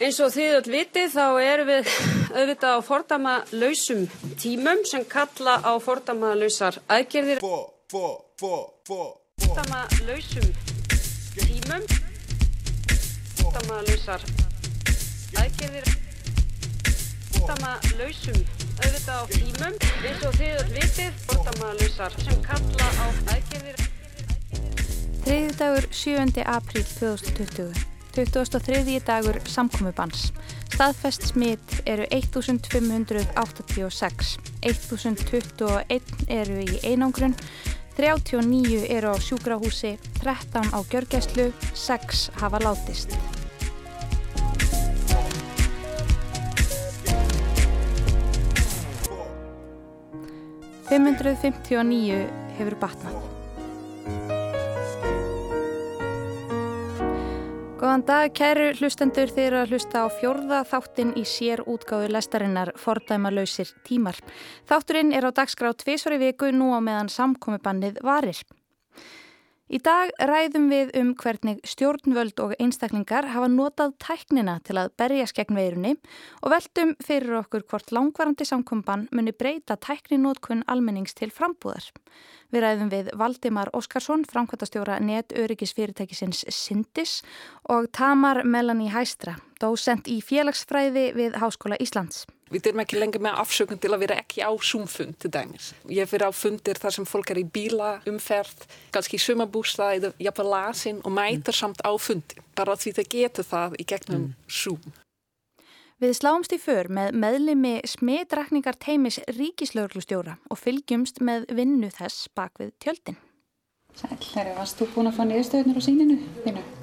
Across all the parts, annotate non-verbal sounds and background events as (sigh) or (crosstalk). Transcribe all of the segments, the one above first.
Eins og þið öll vitið þá erum við auðvitað á fordama lausum tímum sem kalla á fordama lausar aðgerðir. Fordama lausum tímum, fordama lausar aðgerðir, fordama lausum auðvitað á tímum eins og þið öll vitið fordama lausar sem kalla á aðgerðir. Þriði dagur 7. apríl 2020. 23. dagur samkomiðbans. Staðfest smitt eru 1586, 1021 eru í einangrun, 39 eru á sjúkrahúsi, 13 á gjörgæslu, 6 hafa látist. Fimm hundruð fimmtíu og níu hefur batnað. Góðan dag, kæru hlustendur þeir að hlusta á fjórða þáttinn í sér útgáðu lestarinnar Fordæma lausir tímar. Þátturinn er á dagskrá tvísvar í viku nú á meðan samkomibannið varir. Í dag ræðum við um hvernig stjórnvöld og einstaklingar hafa notað tæknina til að berjast gegn veirunni og veldum fyrir okkur hvort langvarandi samkomban muni breyta tækninótkun almennings til frambúðar. Við ræðum við Valdimar Óskarsson, framkvæmtastjóra netöryggisfyrirtækisins Sindis og Tamar Melanie Hæstra, dósent í félagsfræði við Háskóla Íslands. Við erum ekki lengur með afsökun til að vera ekki á Zoom-fund til dæmis. Ég fyrir á fundir þar sem fólk er í bíla, umferð, kannski í sumabústa eða jafnveg lasin og mætar samt á fundi. Bara því það getur það í gegnum mm. Zoom. Við sláumst í för með meðlimi smiðrakningar teimis ríkislauglustjóra og fylgjumst með vinnu þess bak við tjöldin. Sæl, herri, varst þú búin að fá niðurstöðnur á síninu þínu?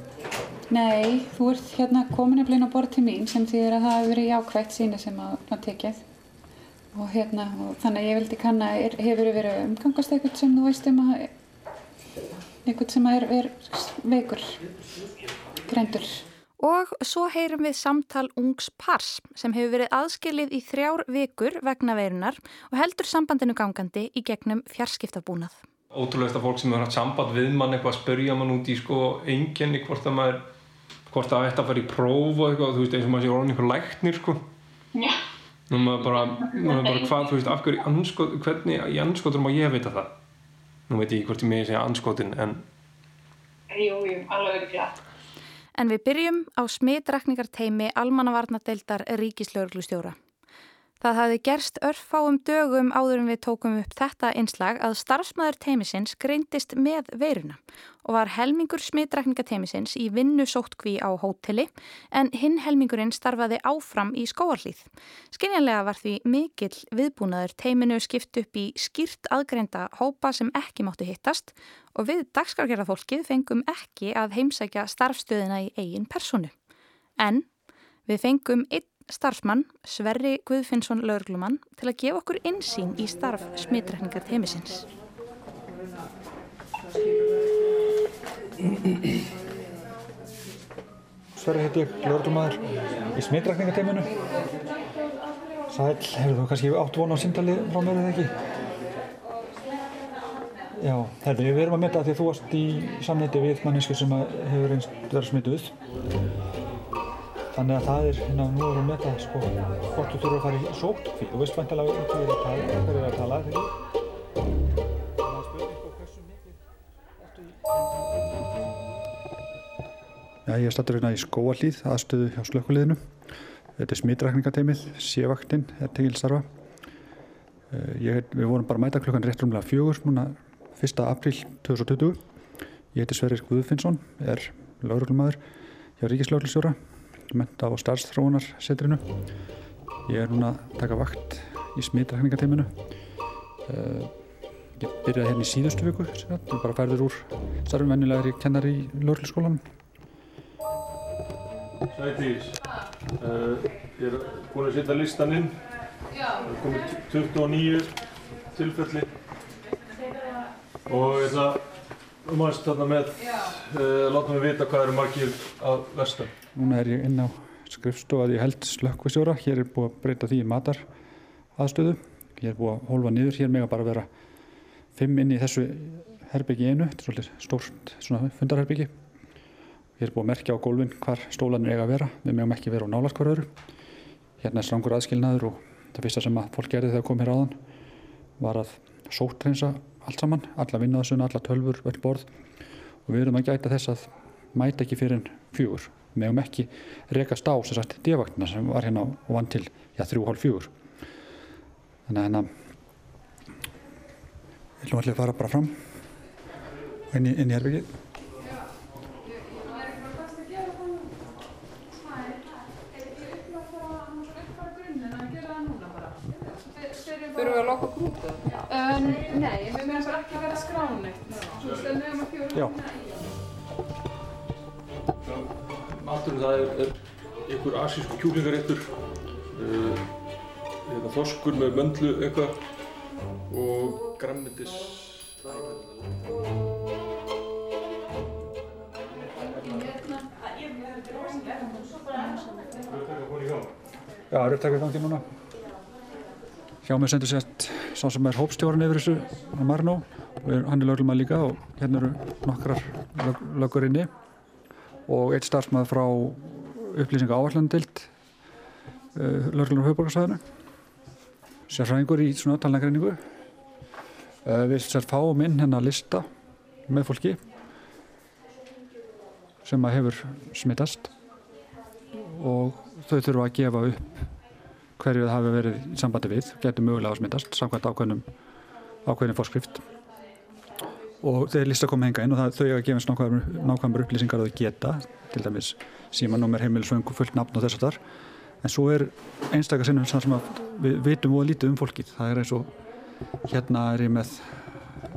Nei, þú ert hérna komin að blina bort til mín sem þýðir að það hefur verið jákvægt síni sem að, að tekið og hérna, og þannig að ég vildi kanna, er, hefur verið umgangast eitthvað sem þú veist um að eitthvað sem er, er veikur, greindur. Og svo heyrum við samtal ungs pars sem hefur verið aðskilið í þrjár vikur vegna veirunar og heldur sambandinu gangandi í gegnum fjarskiptabúnað. Ótrúlega fólk sem hefur hatt samband við mann eitthvað að spörja mann út í sko enginni hvort að maður hvort það ætti að fara í próf og eitthvað, þú veist, eins og maður sé orðin einhver læknir, sko. Já. Nú maður bara, maður bara hvað, þú veist, af hverju, anskot, hvernig í anskotur má ég vita það? Nú veit ég ekki hvort ég með segja anskotin, en... Jú, jú, alveg er glætt. En við byrjum á smitrakningarteimi Almannavarnadeildar Ríkislauglustjóra. Það hafði gerst örfáum dögum áður en við tókum upp þetta einslag að starfsmæður teimisins greindist með veiruna og var helmingur smitrækningateimisins í vinnu sóttkví á hóteli en hinn helmingurinn starfaði áfram í skóarlýð. Skinjanlega var því mikill viðbúnaður teiminu skipt upp í skýrt aðgreinda hópa sem ekki máttu hittast og við dagskargerðarfólkið fengum ekki að heimsækja starfstöðina í eigin personu. En við fengum einn starfsmann Sverri Guðfinnsson laurglumann til að gefa okkur insýn í starf smittrækningar teimisins. Sverri heiti ég, laurglumæður í smittrækningar teiminu. Sæl, hefur þú kannski átt vona á síndali frá mér eða ekki? Já, herði, við erum að mynda því þú varst í samniti við mannesku sem hefur einst verið smituð Þannig að það er, hérna, nú erum við með það, sko, hvort þú þurfur að fara í sótkví. Þú veist vantilega um hvað við erum að tala, hvað erum að tala, þegar. Já, ég er stattur hérna í skóallíð, aðstöðu hjá slökkuliðinu. Þetta er smitrækningateimið, sévaktinn er tegilstarfa. Eh, við vorum bara að mæta klukkan rétt rúmlega fjögur, núna 1. apríl 2020. Ég heiti Sverrir Guðfinnsson, er lauruglumæður hjá Ríkislauglustjóra menta á starfstróunarsetrinu. Ég er núna að taka vakt í smitrækningateiminu. Uh, ég byrjaði hérna í síðustu viku, ég bara færður úr starfum vennilega ég kennar í Lörlskólanum. Sætís, uh, ég er búin að setja listan inn. Það er komið 29 tilfelli og ég ætla um aðeins þarna með, uh, láta mig vita hvað eru margir að vestan. Núna er ég inn á skrifstofað ég held slökkvistjóra. Hér er búið að breyta því í matar aðstöðu. Hér er búið að hólfa niður. Hér með að bara vera fimm inn í þessu herbyggi einu. Þetta er svolítið stórt fundarherbyggi. Hér er búið að merkja á gólfin hvar stólanir eiga að vera. Við meðum ekki vera á nálast hver öðru. Hérna er strangur aðskilnaður og það fyrsta sem að fólk gerði þegar kom hér áðan var að sóttreinsa allt saman, alla vinnaðsuna, alla tölfur, öll borð og við erum að gæta þess að mæta ekki fyrir fjögur. Meðum ekki rekast á sem sagt divaktina sem var hérna og vann til já, þrjú hálf fjögur. Þannig að hérna við ætlum allir að fara bara fram inn í, inn í herbyggið. Þurfum við að loka grútið? Uh, nei, við bara ekki að vera skráneitt. Svo stöðum við um að fjóra. Maturinn það er, er einhver asísku kjúklingaréttur, uh, hérna þorskur með möndlu eitthvað og græmmetis. Já, það er upptakið gangi núna. Hjá mig sendur sérst sá sem er hópstjórn yfir þessu, Marnó, og hann er löglumann líka og hérna eru nokkrar lög, lögur inni og eitt starfsmæð frá upplýsinga áallandild uh, löglunar á höfuborgarsvæðinu, sérfræðingur í svona talnagreiningu. Uh, við sér fáum inn hérna lista með fólki sem að hefur smittast og þau þurfa að gefa upp hverju það hafi verið í sambandi við, getur mögulega að smittast samkvæmt ákveðnum ákveðnum fórskrift og þeir lista koma henga inn og það, þau eiga að gefa eins nákvæmur, upplýsingar að þau geta til dæmis símanúmer, heimilisvöngu, fullt nafn og þess að þar en svo er einstakar sinnum sem að við vitum og lítið um fólkið. Það er eins og hérna er ég með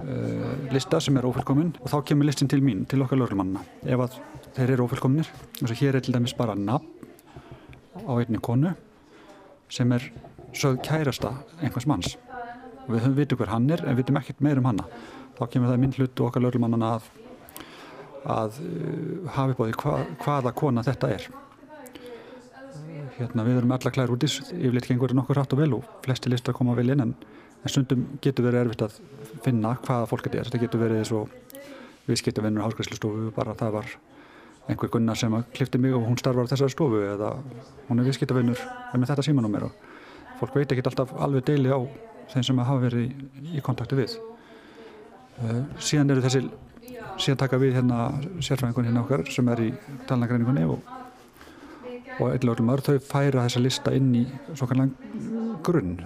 uh, lista sem er ófullkominn og þá kemur listin til mín, til okkar lögurmannina ef að þeir eru ófullkominnir eins og hér er til dæmis bara nafn á einni konu sem er sögð kærasta einhvers manns við höfum vitið hver hann er en vitum ekkert meir um hanna þá kemur það minn hlut og okkar lögurmannana að að uh, á því hva, hvaða kona þetta er. Hérna við erum alla klær út í yfirleitt gengur nokkur hratt og vel og flesti listar koma vel inn en, en stundum getur verið erfitt að finna hvaða fólk þetta er. Þetta getur verið eins og viðskiptavinnur háskræslustofu bara það var einhver gunnar sem klifti mig og hún starfar á þessari stofu eða hún er viðskiptavinnur með þetta símanúmer og fólk veit ekki alltaf alveg deili á þeim sem hafa verið í, í kontakti við. Uh, síðan eru þessi síðan taka við hérna sérfræðingun hérna okkar sem er í talnagreiningunni og, og eitthvað öllum þau færa þessa lista inn í svokallan grunn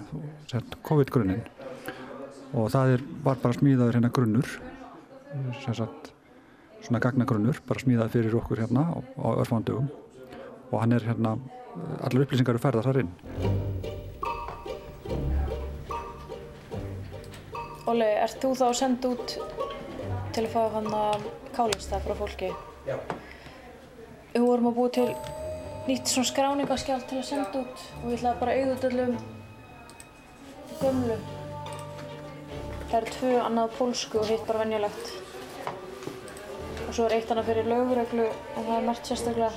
COVID-grunnin. Og það er, var bara smíðaður hérna grunnur sem sagt svona gagnagrunnur, bara smíðað fyrir okkur hérna á, á örfándugum og hann er hérna, allar upplýsingar eru færðar þar inn. Óli, ert þú þá að senda út til að fá hann að kálista frá fólki? Já. Við vorum að búa til nýtt svona skráningaskjál til að senda út og við ætlaði bara að auðvitað öllum gömlu. Það eru tvö annað pólsku og hitt bara venjulegt. Og svo er eitt annað fyrir lögreglu og það er mert sérstaklega.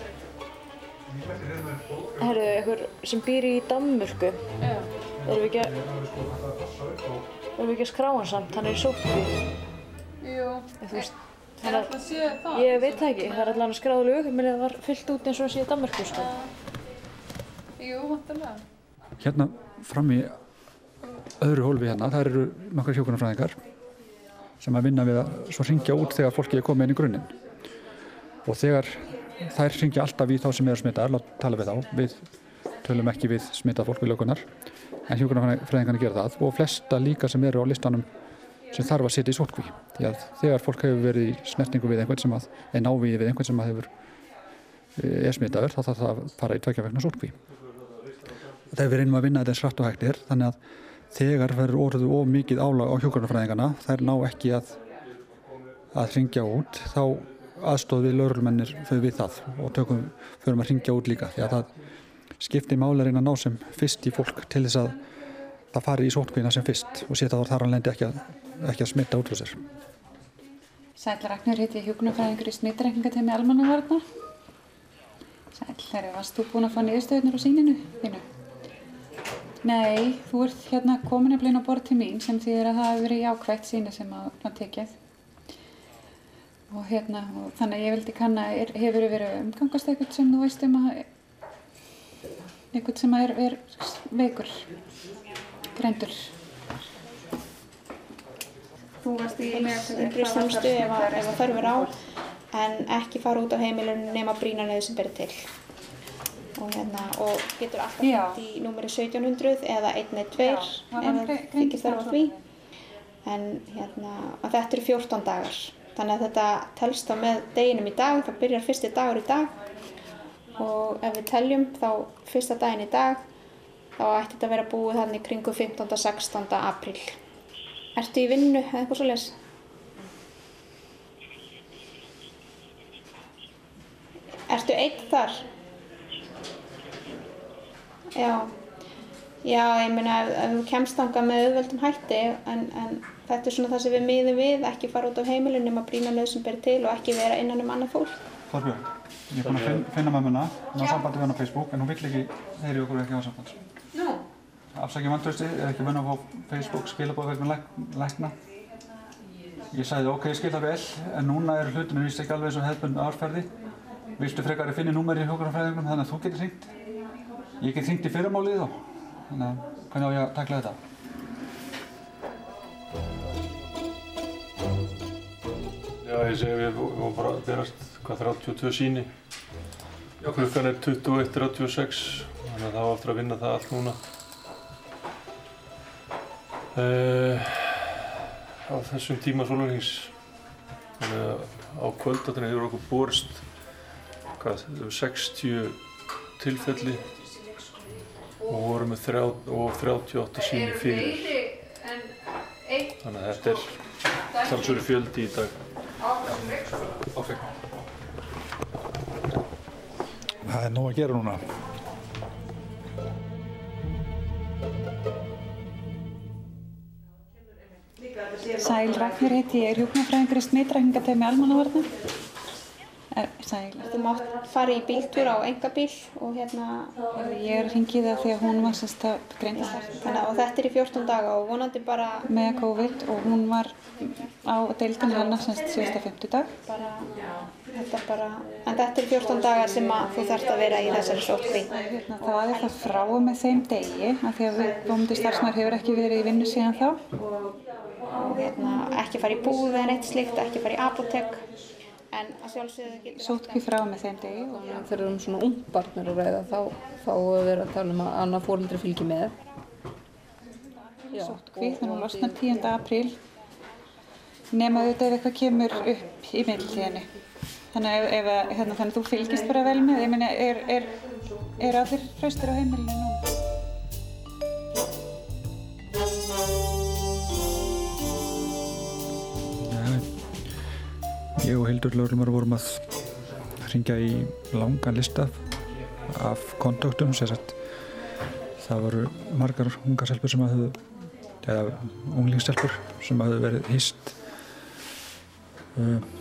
Herru, einhver sem býr í Danmörku. Já. Erum við ekki að, erum við ekki að skrá hann samt? Hann er í sótkví. Jú. Veist, Er er, alltaf að sé það? ég veit það ekki, það er allavega skráðu lög, mér það var fyllt út eins og það sé í Danmörku, sko. Jú, vantarlega. Hérna fram í öðru hólfi hérna, það eru nokkar hjókunarfræðingar sem að vinna við að svo ringja út þegar fólki er komið inn í grunninn og þegar þær ringja alltaf í þá sem er smitaðar, láta tala við þá við tölum ekki við smitað fólk við lögunar en hjókunarfræðingarnir gera það og flesta líka sem eru á listanum sem þarf að setja í sótkví því að þegar fólk hefur verið í snertingu við einhvern sem að er návíði við einhvern sem að hefur er smitaður þá þarf það að fara í tvekja vegna sótkví þegar við reynum að vinna þetta hratt og hægt er þannig að þegar verður orðu of mikið álag á hjókunarfræðingana þær ná ekki að að ringja út þá aðstóð við laurulmennir þau við það og tökum, förum að ringja út líka því að það skiptir máli að ná sem fyrst í fólk til þess að það fari í sótkvína sem fyrst og setja þá þar hann lendi ekki að, ekki að smitta út frá sér. Sæl Ragnar heiti hjúknarfræðingur í smittrækningatemi almannavarna. Sæl, herri, varst þú búin að fá niðurstöðunar á síninu þínu? Nei, þú ert hérna komin að blina á borð til mín sem þýðir að það hefur verið jákvægt síni sem að var tekið. og hérna, og þannig að ég vildi kanna, hefur þið verið umgangast eitthvað sem þú veist um að eitthvað sem er, er veikur, greindur. Þú varst í heilbrigðisþjónustu ef að ef að þörf er á en ekki fara út á heimilinu nema brýna neðu sem berið til. Og, hérna, og getur alltaf hringt í númeri 1700 eða 112 Já, það var ef það þykir þörf á það því. En hérna, að þetta eru 14 dagar. Þannig að þetta telst þá með deginum í dag, það byrjar fyrsti dagur í dag og ef við teljum þá fyrsta daginn í dag þá ætti þetta að vera búið þannig kringu 15. 16. apríl. Ertu í vinnu eða eitthvað svo les? Ertu einn þar? Já. Já, ég meina ef, ef þú kemst þangað með auðveldum hætti en, en þetta er svona það sem við miðum við, ekki fara út á heimilinu nema brýna nöð sem ber til og ekki vera innan um annað fólk. Þorbjörn, ég er búinn að finna, finna mömmuna, hún á sambandi við hann á Facebook, en hún vill ekki heyri okkur ekki á samband. Nú? Afsakið vantrösti, er ekki vunna á Facebook skilabóð vegna læk, lækna. Ég sagði ok, ég skil það vel, en núna eru hlutinu víst ekki alveg eins og hefðbundu árferði. Viltu frekar að finna númer í hjókunarfræðingunum þannig að þú getur hringt? Ég get hringt í fyrramálið þá, þannig að hvernig á ég að takla þetta? Já, ég segi við vorum bara að berast hvað 32 síni. Já, klukkan er 21.36, þannig að það var eftir að vinna það allt núna. Uh, á þessum tíma að á kvöldatinu hefur okkur borist hvað, um 60 tilfelli og vorum með þrjá, og 38 síni fyrir. Þannig að þetta er talsverður fjöldi í dag. Ok. Það er nóg að gera núna. Sæl Ragnir heiti ég, er hjúknarfræðingur í smitrækningateymi almannavarna. Sæl. Þú mátt fara í bíltúr á engabíl og hérna, Ég er hringið það því að hún var sérst að greinda þannig að og þetta er í 14 daga og vonandi bara, með COVID og hún var á deildin hennar semst síðasta fimmtudag. bara, þetta bara, en þetta er 14 dagar sem að þú þarft að vera í þessari sótkví. Hérna, það er það frá með þeim degi af því að viðkomandi starfsmæður hefur ekki verið í vinnu síðan þá. Og hérna, ekki fara í búð eða neitt slíkt, ekki fara í apotek, Sótkví frá með þeim degi og Þegar um svona ungbarnir að ræða þá, þá er verið að tala um að annað fóröldri fylgi með. Sótkví þannig að hún losnar 10. apríl nema auðvitað ef eitthvað kemur upp í millitíðinni. Þannig að ef, að- hérna, þannig að þú fylgist bara vel með, ég meina, er, er, er allir hraustir á heimilinu núna? Ég og Hildur Lörlumar vorum að ringja í langan lista af kontaktum, sér að það voru margar ungar stelpur sem hafðu, eða unglingsstelpur sem hafðu verið hýst, uh,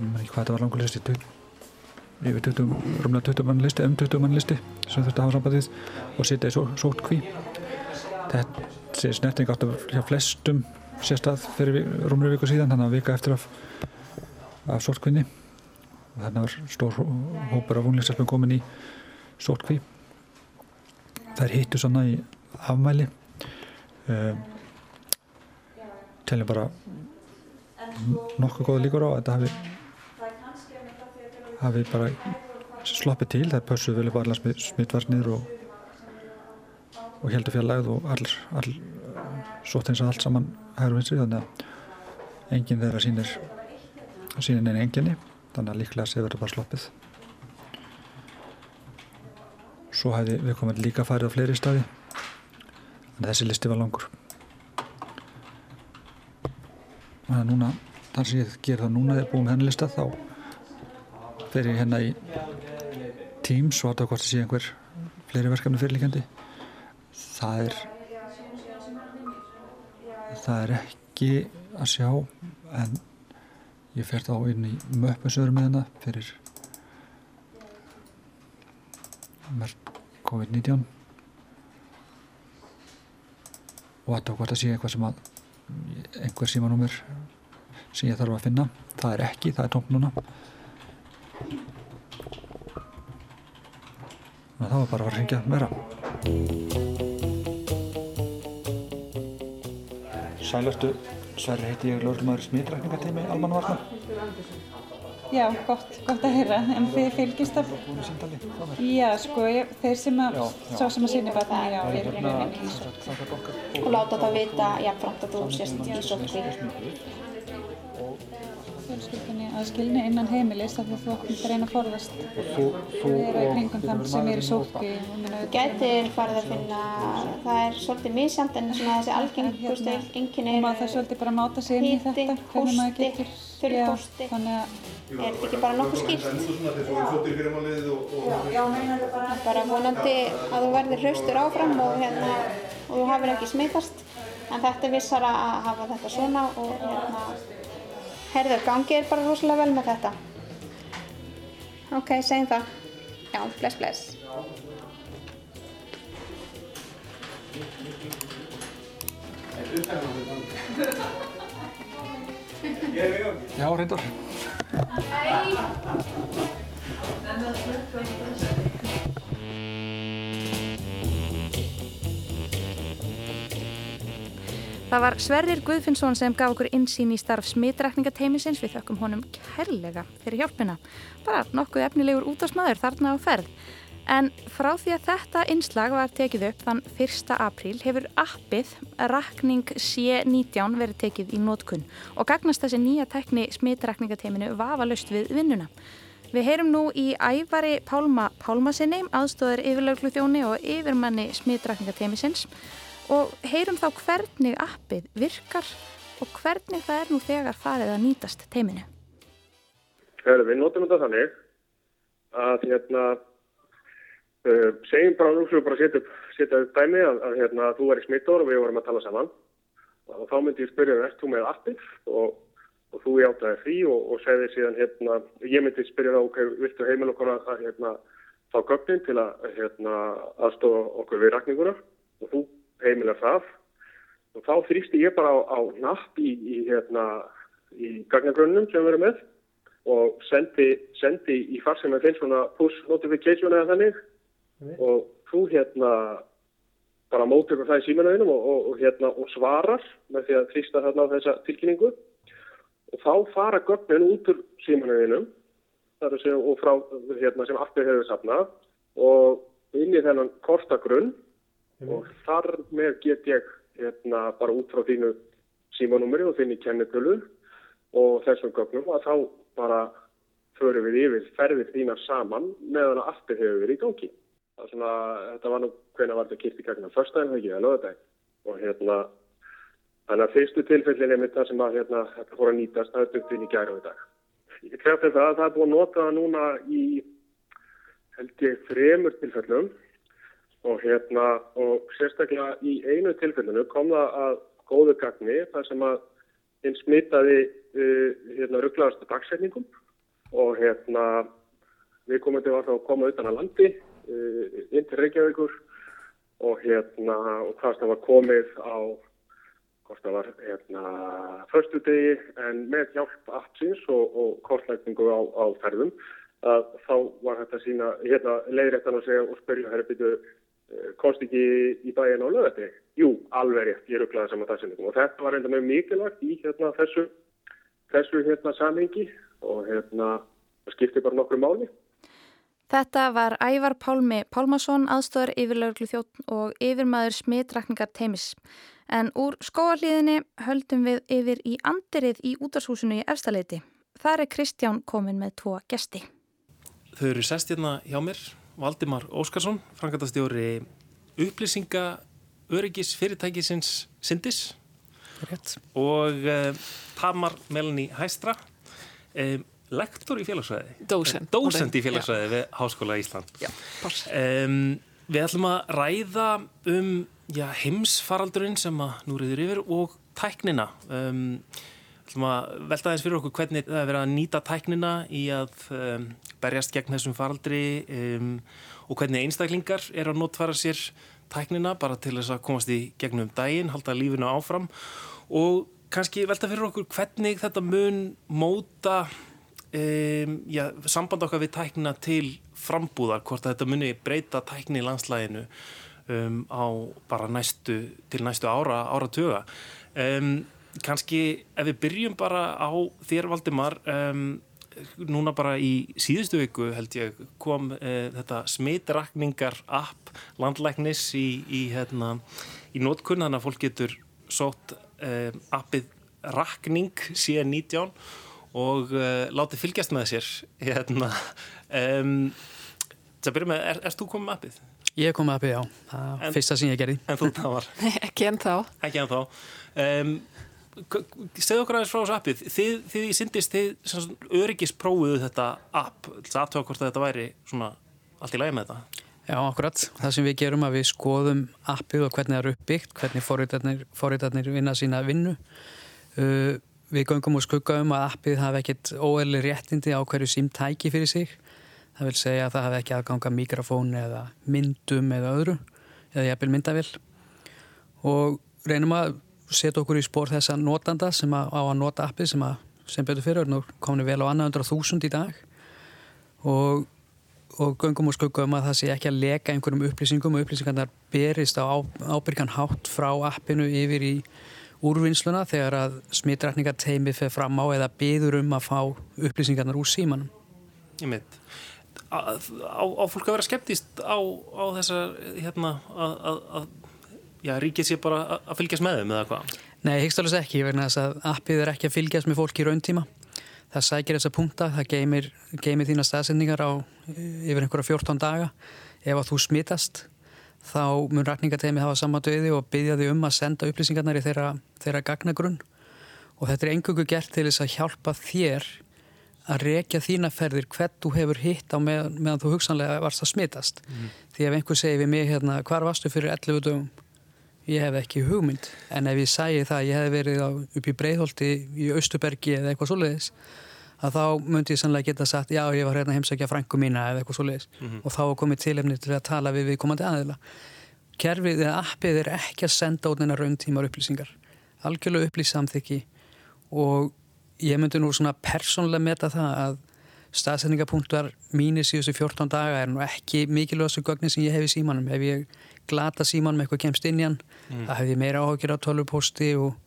man ekki hvað þetta var langur listi, yfir 20, rúmlega 20 mann listi, um 20 mann listi sem þurfti að hafa sambandið og sitja í só, sótkví. Þessi snerting átt að hjá flestum sérstað fyrir rúmlega viku síðan, þannig að vika eftir af af sótkvinni og þannig var stór hó- hópur af unglingstelpum komin í sótkví þær hittu svona í afmæli. Um, teljum bara nokkuð góða líkur á að þetta hafi hafi bara sloppið til, það pössuð á allar smittvarnir og og heldur fjarlægð og all, all sótt eins og allt saman hægur vinstri þannig að enginn þeirra sýnir sýnin er enginni þannig að líklega sé verið bara sloppið. Svo hefði við komið líka farið á fleiri staði en þessi listi var langur. Þannig að núna þar sem ég ger það núna þegar búið með henni lista þá ég hérna í Teams og átta hvort það sé einhver fleiri verkefni fyrirlíkjandi það er það er ekki að sjá en ég fer þá inn í möppusöður með hana fyrir COVID-19 og að hvort það sé eitthvað sem að einhver símanúmer sem ég þarf að finna. Það er ekki, það er tómt núna það var bara að ringja meira. Sælartu Sverri heiti ég lögurmaður smitrækningateimi Almanvarna Já, gott, gott að heyra, en þið fylgist af... Já, sko, ég, þeir sem að, sá sem að sinni bara já, hérna er rauninni í og láta það vita jafnframt að þú sést í sótkví. Fjölskyldunni að skilni innan heimilis af því að þú reyna að forðast vera í kringum þann sem er í sótkví. Þú gætir farið að finna, það er svolítið misjant en svona þessi algengustu enginni Og maður það svolítið bara að máta sig inn í þetta, hvernig maður getur... að Er ekki bara nokkuð skýrt? Já, bara... Bara vonandi að þú verðir hraustur áfram og, hérna, og þú hafir ekki smitast. En þetta er vissara að hafa þetta svona og hérna, herðu, gangi er bara rosalega vel með þetta. Ok, segjum það. Já, bless, bless. Já, reyndar Það var Sverrir Guðfinnsson sem gaf okkur insýn í starf smitrækningateimisins við þökkum honum kærlega fyrir hjálpina. Bara nokkuð efnilegur útásmaður þarna á ferð. En frá því að þetta innslag var tekið upp þann 1. apríl hefur appið Rakning C19 verið tekið í nótkunn og gagnast þessi nýja tekni smitrækningateiminu vafalust við vinnuna. Við heyrum nú í ævari Pálma Pálmasinni, aðstóðar yfirlauglu þjóni og yfirmanni smitrækningateimisins og heyrum þá hvernig appið virkar og hvernig það er nú þegar farið að nýtast teiminu. Við notum þetta þannig að hérna, uh, segjum bara nú sem við bara setja upp dæmi að, að hérna, þú er í smittor og við vorum að tala saman. Og þá myndi ég spyrja ert þú með appið? Og, og þú játaði því og, og segði síðan hérna, ég myndi spyrja þá, ok, viltu heimil okkur að, að hérna, fá gögnin til að hérna, aðstofa okkur við rakninguna? Og þú heimilega það. Og þá þrýsti ég bara á, á napp í, í, hérna, í gagnagrunnum sem við erum með og sendi, sendi í far sem er þeim svona push notification eða þannig. Og þú hérna bara mótökur það í símanauðinum og, og, og, hérna, og svarar með því að þrýsta þarna á þessa tilkynningu. Og þá fara gögnin út úr símanauðinum og frá hérna, sem aftur hefur safnað og inn í þennan kortagrunn og þar með get ég hérna, bara út frá þínu símanúmeri og þinni kennitölu og þessum gögnum að þá bara förum við yfir ferðir þína saman meðan að aftur hefur verið í gangi. Svona, þetta var nú hvena var þetta kýrt í gagna fyrstæðin þegar ekki, eða lögadeg og hérna þannig að fyrstu tilfellin er mitt það sem að hérna, þetta fór að nýtast það er dugtinn í gæra á í dag. Ég krefti það að það er búið að nota það núna í held ég þremur tilfellum og hérna og sérstaklega í einu tilfellinu kom það að góðu gagni þar sem að hinn smitaði uh, hérna rugglaðast dagsetningum. Og hérna við komum til að koma utan að landi uh, inn til Reykjavíkur. Og hérna og það var komið á hvort það var hérna förstu degi en með hjálp appsins og, og kortlækningu á, á ferðum að þá var þetta sína hérna leiðrættan að segja og spyrja herri byrju komst ekki í bæin á lögati? Jú, alveg rétt, ég rugglaði saman dagsendingum og þetta var reynda mjög mikilvægt í hérna þessu, þessu hérna samhengi og hérna það skipti bara nokkru máli. Þetta var Ævar Pálmi Pálmason, aðstofar yfirlauglu þjótt og yfirmaður smitrakningar teimis. En úr skóarliðinni höldum við yfir í andirið í útarshúsinu í Efstaleiti. Þar er Kristján komin með tvo gesti. Þau eru sest hérna hjá mér, Valdimar Óskarsson, frangatastjóri upplýsinga öryggis fyrirtækisins Sindis Rétt. og uh, Tamar Melanie Hæstra, um, lektor í félagsvæði. Dósent. Dósent í félagsvæði við Háskóla Ísland. Já. Um, við ætlum að ræða um já, heimsfaraldurinn sem að nú reyður yfir og tæknina. Um, ætlum að velta þess fyrir okkur hvernig það er verið að nýta tæknina í að um, berjast gegn þessum faraldri um, og hvernig einstaklingar er að notfara sér tæknina bara til þess að komast í gegnum daginn, halda lífinu áfram og kannski velta fyrir okkur hvernig þetta mun móta um, já, samband okkar við tæknina til frambúðar, hvort að þetta muni breyta tækni í landslæginu um, á bara næstu, til næstu ára, ára tuga. Kannski ef við byrjum bara á þér Valdimar, um, núna bara í síðustu viku held ég kom uh, þetta smitrakningar app landlæknis í, í, hérna, í nótkunn, þannig að fólk getur sótt uh, appið rakning síðan 19 og uh, látið fylgjast með sér hérna um, það byrjum með, er, erst þú komið með appið? Ég kom með appið, já, það var fyrsta sem ég gerði En þú það var? (laughs) ekki en þá Ekki en þá um, Segð okkur aðeins frá þessu appið þið, þið í syndist, þið öryggisprófuðu þetta app, það aðtöða hvort þetta væri svona allt í lagi með þetta Já, akkurat. Það sem við gerum að við skoðum appið og hvernig það eru uppbyggt, hvernig forritarnir vinna sína vinnu. Uh, við göngum og skuggaum að appið hafi ekkert óerli réttindi á hverju símtæki fyrir sig. Það vil segja að það hafi ekki aðganga mikrofón eða myndum eða öðru, eða jæfnvel myndavill. Og reynum að setja okkur í spór þessa notanda sem á að nota appið sem, að, sem betur fyrir. Við vel á annað 100.000 í dag og og göngum og skuggum að það sé ekki að leka einhverjum upplýsingum og upplýsingarnar berist á ábyrgan hátt frá appinu yfir í úrvinnsluna þegar að smittrækningarteimi fer fram á eða byður um að fá upplýsingarnar úr símanum. Ég mynd. Á, á fólk að vera skeptist á, á þessar hérna að já, ríkið sé bara að fylgjast með þeim eða hvað? Nei, hyggst alveg ekki, vegna þess að appið er ekki að fylgjast með fólk í rauntíma það sækir þessa punkta, það geymir, geymir þína staðsendingar á yfir einhverja 14 daga. Ef að þú smittast þá mun rækningateimi hafa samanduði og byggja þig um að senda upplýsingarnar í þeirra, þeirra gagnagrunn. Og þetta er engungu gert til þess að hjálpa þér að rekja þína ferðir hvern þú hefur hitt á með, meðan þú hugsanlega varst að smittast mm. því ef einhver segir við mig hérna hvar varstu fyrir 11 dögum ég hef ekki hugmynd en ef ég sæi það að ég hef verið á, upp í Breitholti í Östubergi eða eitthvað svoleiðis að þá myndi ég sannlega geta sagt já ég var hérna heimsækja frængu mína eða eitthvað svoleiðis. Mm -hmm. og þá komið tilefni til að tala við viðkomandi aðeila kerfið eða appið er ekki að senda út neina rauntímar upplýsingar. Algjörlega upplýsamþykki og ég myndi nú svona persónlega meta það að staðsendingapunktar mínir síðustu 14 daga er nú ekki mikilvægastu gögnin sem ég hef í símanum ef ég glata síman með eitthvað kemst inn í hann mm. það hef ég meira áhugir á tölvuposti og,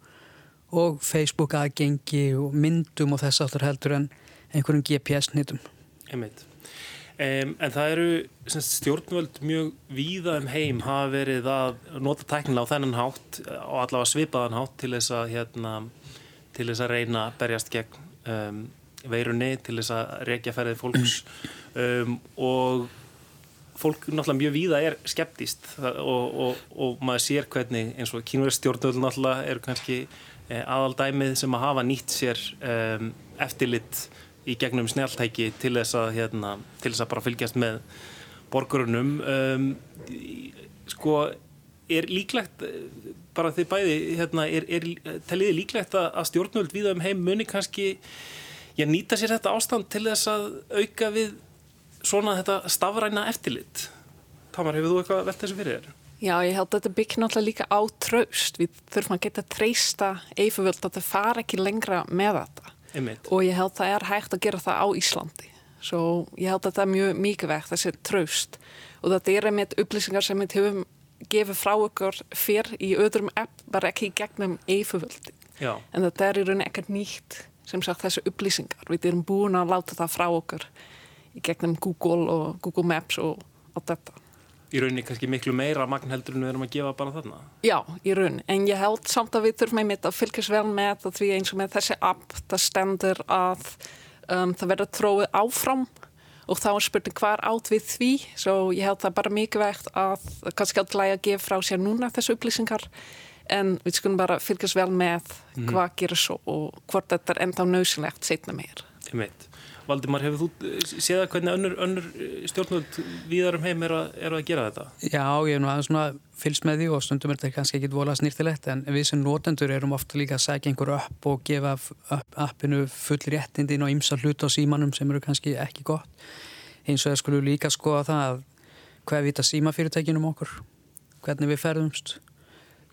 og Facebook aðgengi og myndum og þess aftur heldur en einhverjum GPS-nýtum Einmitt. Um, en það eru semst, stjórnvöld mjög víða um heim hafa verið að nota tæknilega á þennan hátt og allavega svipaðan hátt til þess að hérna, til þess að reyna að berjast gegn um, veirunni til þess að reykja ferðið fólks. Um, og fólk náttúrulega mjög víða er skeptist og, og, og maður sér hvernig eins og kínverðstjórnvöld náttúrulega eru kannski eh, aðaldæmið sem að hafa nýtt sér um, eftirlitt í gegnum snjáltæki til þess að hérna, til þess að bara fylgjast með borgarunum um, sko er líklegt bara því bæði hérna, er, er telliði líklegt að stjórnvöld víða um heim muni kannski já, nýta sér þetta ástand til þess að auka við svona þetta stafræna eftirlit. Tamar, hefur þú eitthvað velt þessu fyrir þér? Já, ég held að þetta byggja náttúrulega líka á tröst við þurfum að geta treysta eifuvöld að það fara ekki lengra með þetta. Einmitt. og ég held að það er hægt að gera það á Íslandi. Svo ég held að þetta er mjög mikilvægt þessi tröst og þetta er einmitt upplýsingar sem við höfum gefið frá okkur fyrr í öðrum app bara ekki í gegnum eifuvöldi en þetta er í rauninni ekkert nýtt sem sagt þessu upplýsingar við erum búin að láta það frá okkur í gegnum Google og Google Maps og allt þetta. Í rauninni kannski miklu meira magnheldur en við erum að gefa bara þarna? Já, í rauninni, en ég held samt að við þurfum einmitt að fylgjast vel með að því eins og með þessi app það stendur að um, það verður tróið áfram og þá er spurning hvar átt við því svo ég held það bara mikilvægt að kannski alltaf að gefa frá sér núna þessu upplýsingar en við skulum bara fylgjast vel með mm. hvað gerir svo og hvort þetta er enda nöðsynlegt setna meir. Ég veit. Valdimar, hefur þú séð að hvernig önnur, önnur stjórnvöld viðarum heim eru að, er að gera þetta? Já, ég hef nú aðeins svona fylgst með því og stundum er þetta kannski ekki volað snýrtilegt en við sem notendur erum ofta líka að segja einhver upp og gefa appinu full réttindin og ymsa hlut á símanum sem eru kannski ekki gott. Eins og það skulle líka skoða það að hvað vita símafyrirtækinum okkur, hvernig við ferðumst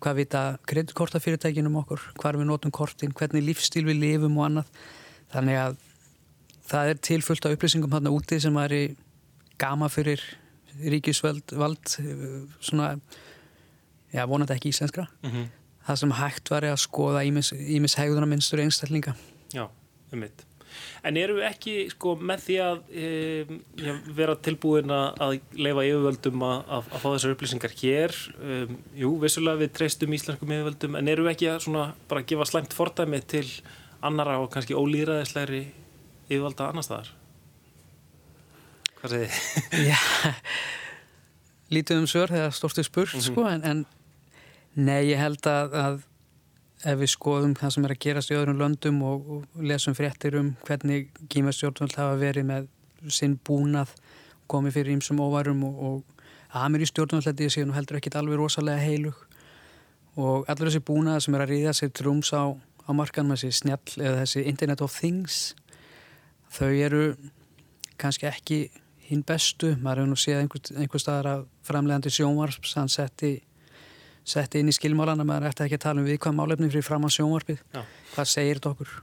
hvað vita kreditkortafyrirtækinum okkur, hvað við notum kortin, hvernig lífstíl við lifum og annað. Þannig að það er tilfullt af upplýsingum hérna úti sem er í gama fyrir ríkisvald, vald, svona, já, vonandi ekki íslenskra. Mm -hmm. Það sem hægt var að skoða ímis hegðuna minnstur einstaklinga. Já, um mitt. En eru við ekki sko, með því að e, vera tilbúin að leifa yfirvöldum að, að, að fá þessar upplýsingar hér? Um, jú, vissulega við treystum íslenskum yfirvöldum, en eru við ekki að svona, bara gefa slæmt fordæmi til annara og kannski ólýraðislegri yfirvalda annar staðar? Hvað segir þið? Já, lítið um sör þegar stórstu spurt, mm -hmm. sko, en, en nei, ég held að, að ef við skoðum það sem er að gerast í öðrum löndum og, og lesum fréttir um hvernig kýmastjórnvöld hafa verið með sinn búnað komið fyrir ímsum óvarum og, og aðmir í stjórnvöld ég sé nú heldur ekki alveg rosalega heilug. Og allur þessi búnað sem er að ríða sér trúms á, á markan með þessi snjall eða þessi Internet of Things þau eru kannski ekki hinn bestu, maður hefur nú séð einhver, einhver staðar að framlegandi sjónvarp sann setti setti inn í skilmálana maður ætti ekki að tala um við hvað málefni fyrir fram á sjónvarpið. Já. hvað segir þetta okkur?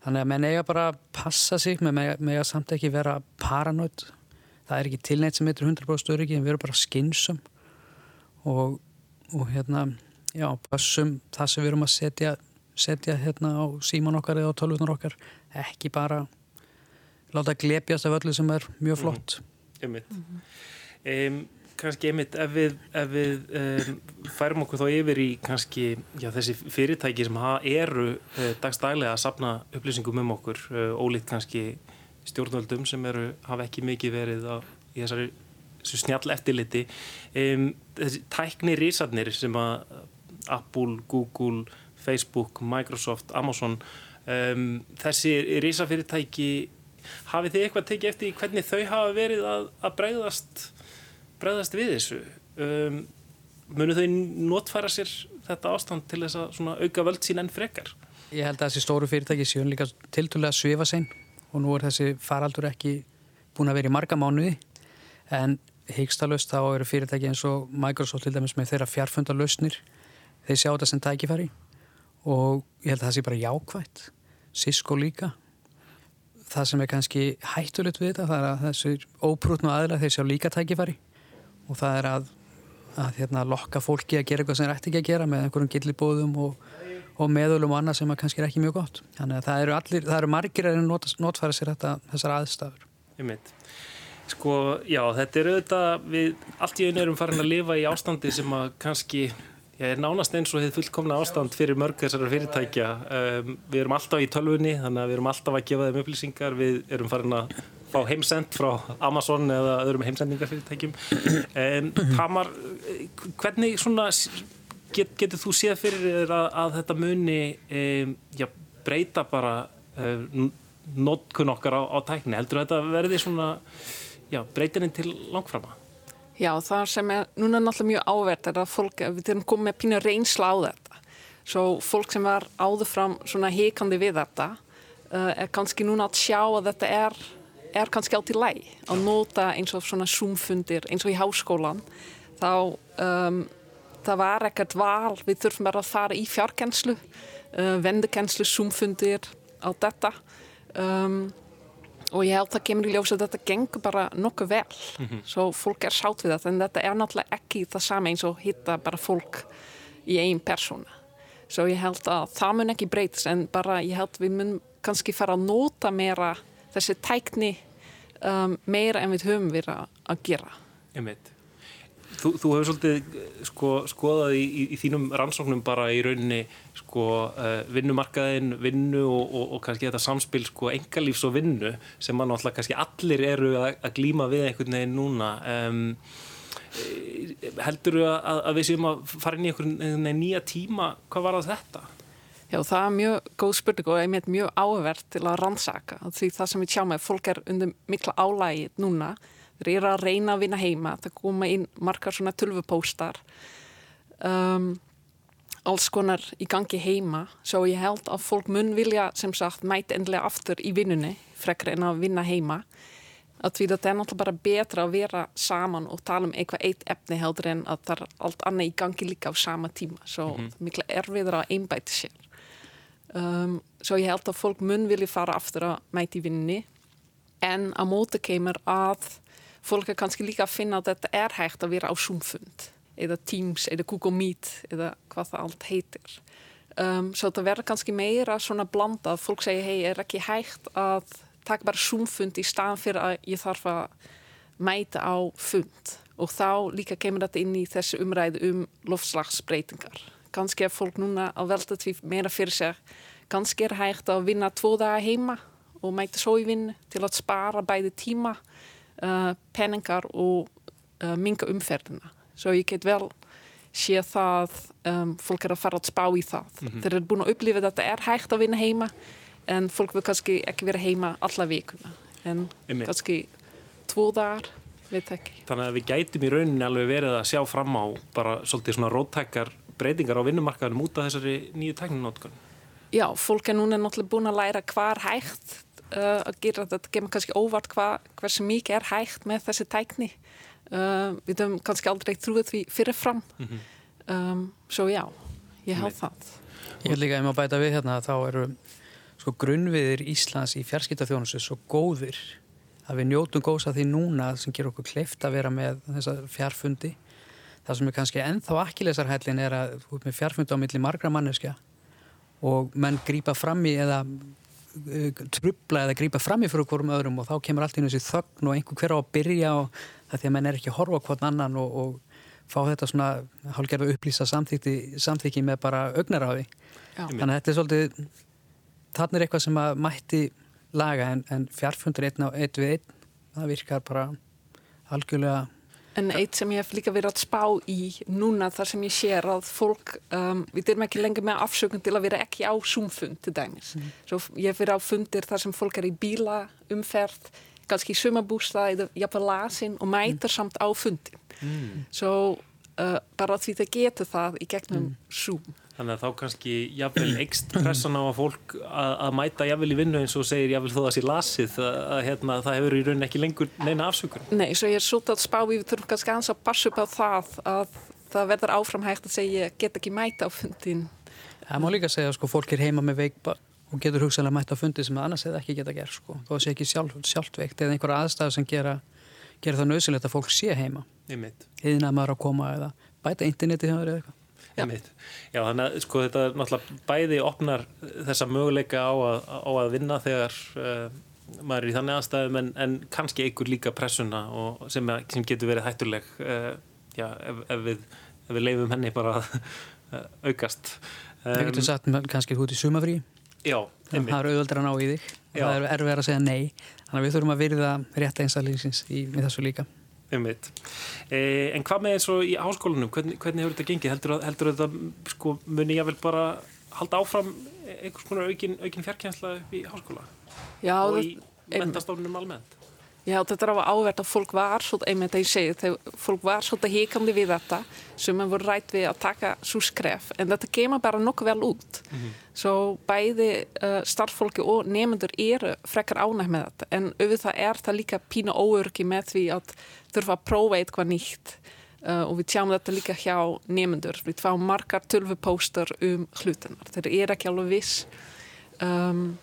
Þannig að menn eiga bara að passa sig með mig að samt ekki vera paranótt það er ekki tilneitt sem heitir 100% öryggi en við erum bara skinsum og, og hérna já, passum það sem við erum að setja setja hérna á síman okkar eða á tölvunar okkar. Ekki bara láta glepjast af öllu sem er mjög flott. Mm -hmm. um, kannski einmitt ef við, ef við um, færum okkur þá yfir í kannski já, þessi fyrirtæki sem eru uh, dagstælega að sapna upplýsingum um okkur, uh, ólíkt kannski stjórnvöldum sem eru, hafa ekki mikið verið á, í þessari snjall eftirliti um, þessi tækni rísarnir sem að Apple, Google, Facebook, Microsoft, Amazon um, þessi rísafyrirtæki hafið þið eitthvað tekið eftir hvernig þau hafa verið að, að bregðast bregðast við þessu? Um, munu þau notfæra sér þetta ástand til þess að auka völd sín enn frekar? Ég held að þessi stóru fyrirtæki séu líka tiltúlega að svifa sein og nú er þessi faraldur ekki búin að vera í marga mánuði. En hyggstalaust þá eru fyrirtæki eins og Microsoft til dæmis með þeirra fjárfunda lausnir þeir sjá þetta sem tækifæri og ég held að það sé bara jákvægt Cisco líka. Það sem er kannski hættulegt við þetta það er að þessi óprútnu aðla þeir sjá líka tækifæri og það er að, að hérna, lokka fólki að gera eitthvað sem það ætti ekki að gera með einhverjum gillibóðum og, og meðölum og annað sem kannski er ekki mjög gott. Þannig að það eru, allir, það eru margir að not, notfæra sér þetta, þessar aðstafur. Ég mynd. Sko, já, þetta er auðvitað, við allt í einu erum farin að lifa í ástandi sem að kannski, já, er nánast eins og hefur fullkomna ástand fyrir mörg þessara fyrirtækja. Um, við erum alltaf í tölvunni, þannig að við erum alltaf að gefa þeim upplýsingar, við erum farin að fá heimsend frá Amazon eða öðrum heimsendingarfyrirtækjum um, Tamar, hvernig svona get, getur þú séð fyrir þér að, að þetta muni um, já, breyta bara um, notkun okkar á, á tækni? Heldur þetta verði svona já, breytininn til langframa? Já, það sem er núna náttúrulega mjög áverð er að fólk, við erum komið með pínu reynsla á þetta. Svo fólk sem var áður fram svona heikandi við þetta uh, er kannski núna að sjá að þetta er er kannski átt í læg að nota eins og svona zoomfundir eins og í háskólan þá um, það var ekkert val. Við þurfum bara að fara í fjárkenslu uh, vendukenslu, zoomfundir á þetta um, og ég held að kemur í ljós að þetta gengur bara nokkuð vel. Mm -hmm. svo fólk er sátt við þetta en þetta er náttúrulega ekki það same eins og hitta bara fólk í einn persóna svo ég held að það mun ekki breytast en bara ég held við mun kannski fara að nota meira þessi tækni um, meira en við höfum verið að gera. Þú, þú hefur svolítið sko, skoðað í, í, í þínum rannsóknum bara í rauninni sko, uh, vinnumarkaðin, vinnu og, og, og kannski þetta samspil sko, engalífs og vinnu sem mann alltaf kannski allir eru að, að glýma við einhvern veginn núna. Um, heldur þú að, að við séum að fara inn í einhvern nýja tíma? Hvað var þetta? Já, það er mjög góð spurning og einmitt mjög áverð til að rannsaka því það sem við sjáum er fólk er undir mikla álægi núna þeir eru að reyna að vinna heima það koma inn margar svona tölvupóstar um, alls konar í gangi heima svo ég held að fólk mun vilja sem sagt mæti endlega aftur í vinnunni frekar en að vinna heima Að því þetta er náttúrulega bara betra að vera saman og tala um eitthvað eitt efni heldur en að það er allt annað í gangi líka á sama tíma. Svo mm -hmm. mikla erfiður að einbæti sér. Um, svo ég held að fólk mun vilja fara aftur að mæti vinninni en á móti kemur að fólk er kannski líka að finna að þetta er hægt að vera á Zoom-fund eða Teams eða Google Meet eða hvað það allt heitir. Um, svo það verður kannski meira svona blanda að fólk segja hei er ekki hægt að taka bara Zoom-fund í staðan fyrir að ég þarf að mæta á fund og þá líka kemur þetta inn í þessu umræðu um lofslagsbreytingar. Kanski er fólk núna að velta því meira fyrir sig. Kanski er hægt að vinna tvo daga heima og mæta svo í vinnu til að spara bæði tíma, uh, penningar og uh, minga umferðina. Svo ég get vel sé það um, fólk er að fara að spá í það. Mm -hmm. Þeir eru búin að upplifa þetta er hægt að vinna heima en fólk vil kannski ekki vera heima alla vikuna en Einmitt. kannski tvo dagar, Þannig að við gætum í rauninni alveg verið að sjá fram á bara svolítið svona róttækar breytingar á vinnumarkaðunum út af þessari nýju tækninótkun Já, fólk er núna náttúrulega búin að læra hvað er hægt uh, að gera þetta gemur kannski óvart hva, hversu mikið er hægt með þessi tækni. Uh, við höfum kannski aldrei trúið því fyrirfram mm -hmm. um, svo já, ég held það. Ég held líka að ég má bæta við hérna þá eru sko grunnviðir Íslands í fjarskiptaþjónusu svo góðir að við njótum góðs að því núna sem ger okkur kleift að vera með þessa fjarfundi það sem er kannski ennþá akkilesarhællin er að þú ert með fjarfundi á milli margra manneskja og menn grýpa fram í eða uh, trubla eða grýpa fram í fyrir okkurum öðrum og þá kemur allt í þessi þögn og einhver hver á að byrja og það því að menn er ekki að horfa hvort annan og, og fá þetta svona hálfgerða upplýsa samþykki með bara augnaráði. Þannig að þetta er svolítið þannig er eitthvað sem að mætti laga en, en fjarfundur einn á eitt við einn það virkar bara algjörlega En eitt sem ég hef líka verið að spá í núna þar sem ég sér að fólk, um, við erum ekki lengur með afsökun til að vera ekki á Zoom-fund til dæmis. Mm. Svo ég hef verið á fundir þar sem fólk er í bíla, umferð, kannski í sumabústa eða jafnveg lasin og mætar mm. samt á fundin. Mm. Svo uh, bara því það getur það í gegnum mm. Zoom. Þannig að þá kannski jafnvel ekst pressan á að fólk að, að mæta jafnvel í vinnu eins og segir jafnvel þó að það sé lasið að, að hérna, það hefur í rauninni ekki lengur neina afsökur. Nei, svo ég er svolítið að spá við þurfum kannski aðeins að passa upp á það að það verður áframhægt að segja get ekki mæta á fundin. Það má líka segja að sko, fólk er heima með veikba og getur hugsanlega mæta á fundi sem annars hefði ekki geta gert sko. Þó sé ekki sjálf, sjálftveikt eða einhverja aðstæðu sem gera, gera það nöðsilegt að fólk sé heima. Eðina maður að koma eða bæta interneti hjá þér eða eitthvað. Já, þannig að sko þetta náttúrulega bæði opnar þessa möguleika á að, á að vinna þegar uh, maður er í þannig aðstæðum en, en kannski einhver líka pressuna sem, sem getur verið hættuleg uh, já, ef, ef, við, ef við leifum henni bara að uh, aukast. Það um, getur sagt kannski út í sumafrí. Já, einmitt. Það er auðvöldra ná í þig. Já. Það er erfið að segja nei. Þannig að við þurfum að virða rétt einstæðlýsins í þessu líka. Eh, en hvað með eins og í háskólanum, hvernig, hvernig hefur þetta gengið? Heldur, heldur þetta sko, muni ég vel bara halda áfram einhvers konar aukin, aukin fjarkjænsla upp í háskóla? Já, og í mentastofnunum almennt? Já, þetta er á ávert að fólk var svolítið, einmitt að ég segi, þegar fólk var svolítið híkamli við þetta sem hefur rætt við að taka svo skref en þetta kemur bara nokkuð vel út. Mm -hmm. svo bæði uh, starffólki og nefnendur eru frekar ánæg með þetta en auðvitað er það líka pína óörki með því að þurfa að prófa eitthvað nýtt uh, og við tjáum þetta líka hjá nefnendur við fáum margar tölvupóstar um hlutunar, þeir eru ekki alveg viss. Um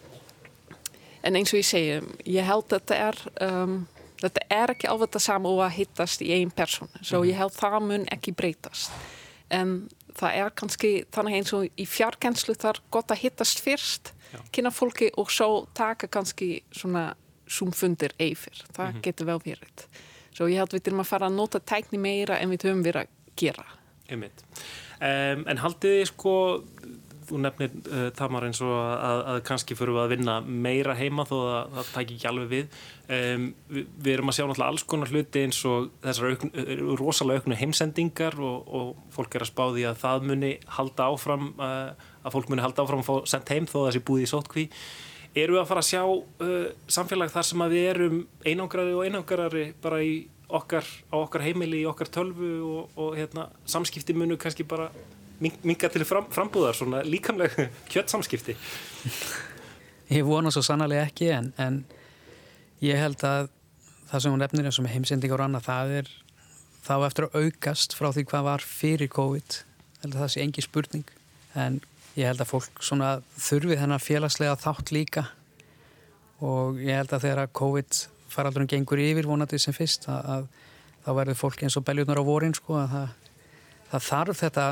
en eins og ég segi, ég held að þetta er um, þetta er ekki alveg það saman og að hittast í einn person svo ég held það mun ekki breytast. En það er kannski þannig eins og í fjarkenslu það er gott að hittast fyrst kynna fólki og svo taka kannski svona sumfundir eifir, það mm -hmm. getur vel verið. Svo ég held við erum að fara að nota tækni meira en við höfum verið að gera. Um, En haldið þið sko þú nefnir uh, Tamar eins og að, að kannski fyrir við að vinna meira heima þó að það tækir ekki alveg við. Um, við við erum að sjá náttúrulega alls konar hluti eins og þessar aukn, uh, rosalega auknu heimsendingar og, og fólk er að spá því að það muni halda áfram uh, að fólk muni halda áfram að fá sendt heim þó að sé búið í sótkví eru við að fara að sjá uh, samfélag þar sem að við erum einangrari og einangrari bara í okkar, á okkar heimili, í okkar tölvu og, og hérna, samskipti munu kannski bara minga til fram, frambúðar svona líkamlega (laughs) kjöttsamskipti Ég vona svo sannarlega ekki en, en ég held að það sem hún nefnir eins og heimsendingar og annað, það er þá eftir að aukast frá því hvað var fyrir COVID. Held að það sé engi spurning en ég held að fólk svona þurfi þennan félagslega þátt líka og ég held að þegar COVID faraldurinn gengur yfir vonandi sem fyrst að, að þá verður fólk eins og beljunar á vorin sko að það, það þarf þetta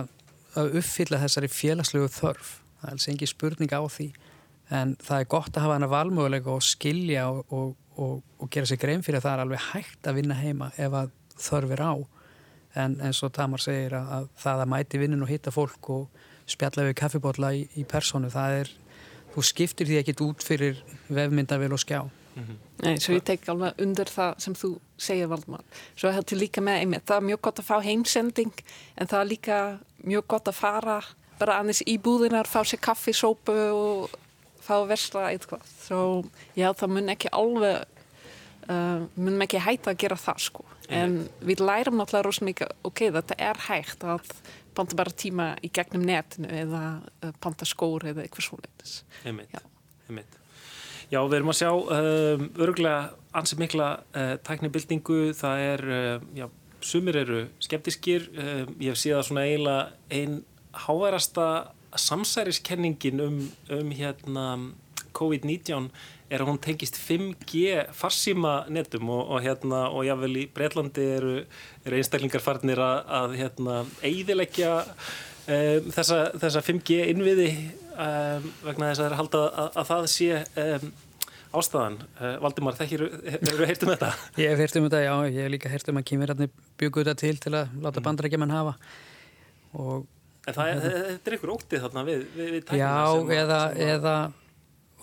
að uppfylla þessari félagslegu þörf. Það er alls engi spurning á því en það er gott að hafa hana valmöguleika og skilja og, og, og, og gera sér grein fyrir að það er alveg hægt að vinna heima ef að þörfir á en eins og Tamar segir að, að það að mæti vinnin og hitta fólk og spjalla við kaffibotla í, í personu það er, þú skiptir því ekkit út fyrir vefmyndavel og skjá mm -hmm. Nei, svo ég tek alveg undir það sem þú segir Valdmar svo heldur líka með einmitt, það er mjög gott að fá heimsending en það er líka mjög gott að fara bara annars í búðinar, fá sér kaffi, sópu og fá að versla eitthvað. Svo já, það mun ekki alveg uh, mun ekki hægt að gera það sko. En við lærum náttúrulega rosalega mikið ok, þetta er hægt að panta bara tíma í gegnum netinu eða uh, panta skór eða eitthvað svoleitis. Einmitt, einmitt. Já, við erum að sjá um, örgulega ansið mikla uh, tæknibildingu, það er, uh, já, sumir eru skeptiskir, uh, ég hef síðan svona eiginlega einn háværasta samsæriskenningin um, um hérna COVID-19 er að hún tengist 5G farsíma netum og, og hérna og jável í Breitlandi eru, eru einstaklingar farnir að, að hérna eidilegja um, þessa, þessa 5G innviði um, vegna þess að það er haldið að, að það sé um, ástæðan. Uh, Valdimar, þekkir eru heirt um þetta? (laughs) Ég hef heirt um þetta, já, ég hef líka heirt um að kýmirarnir byggu þetta til til að láta mm. bandrækjumann hafa og En það er, þetta er ykkur óttið þarna við, við, við Já, eða, eða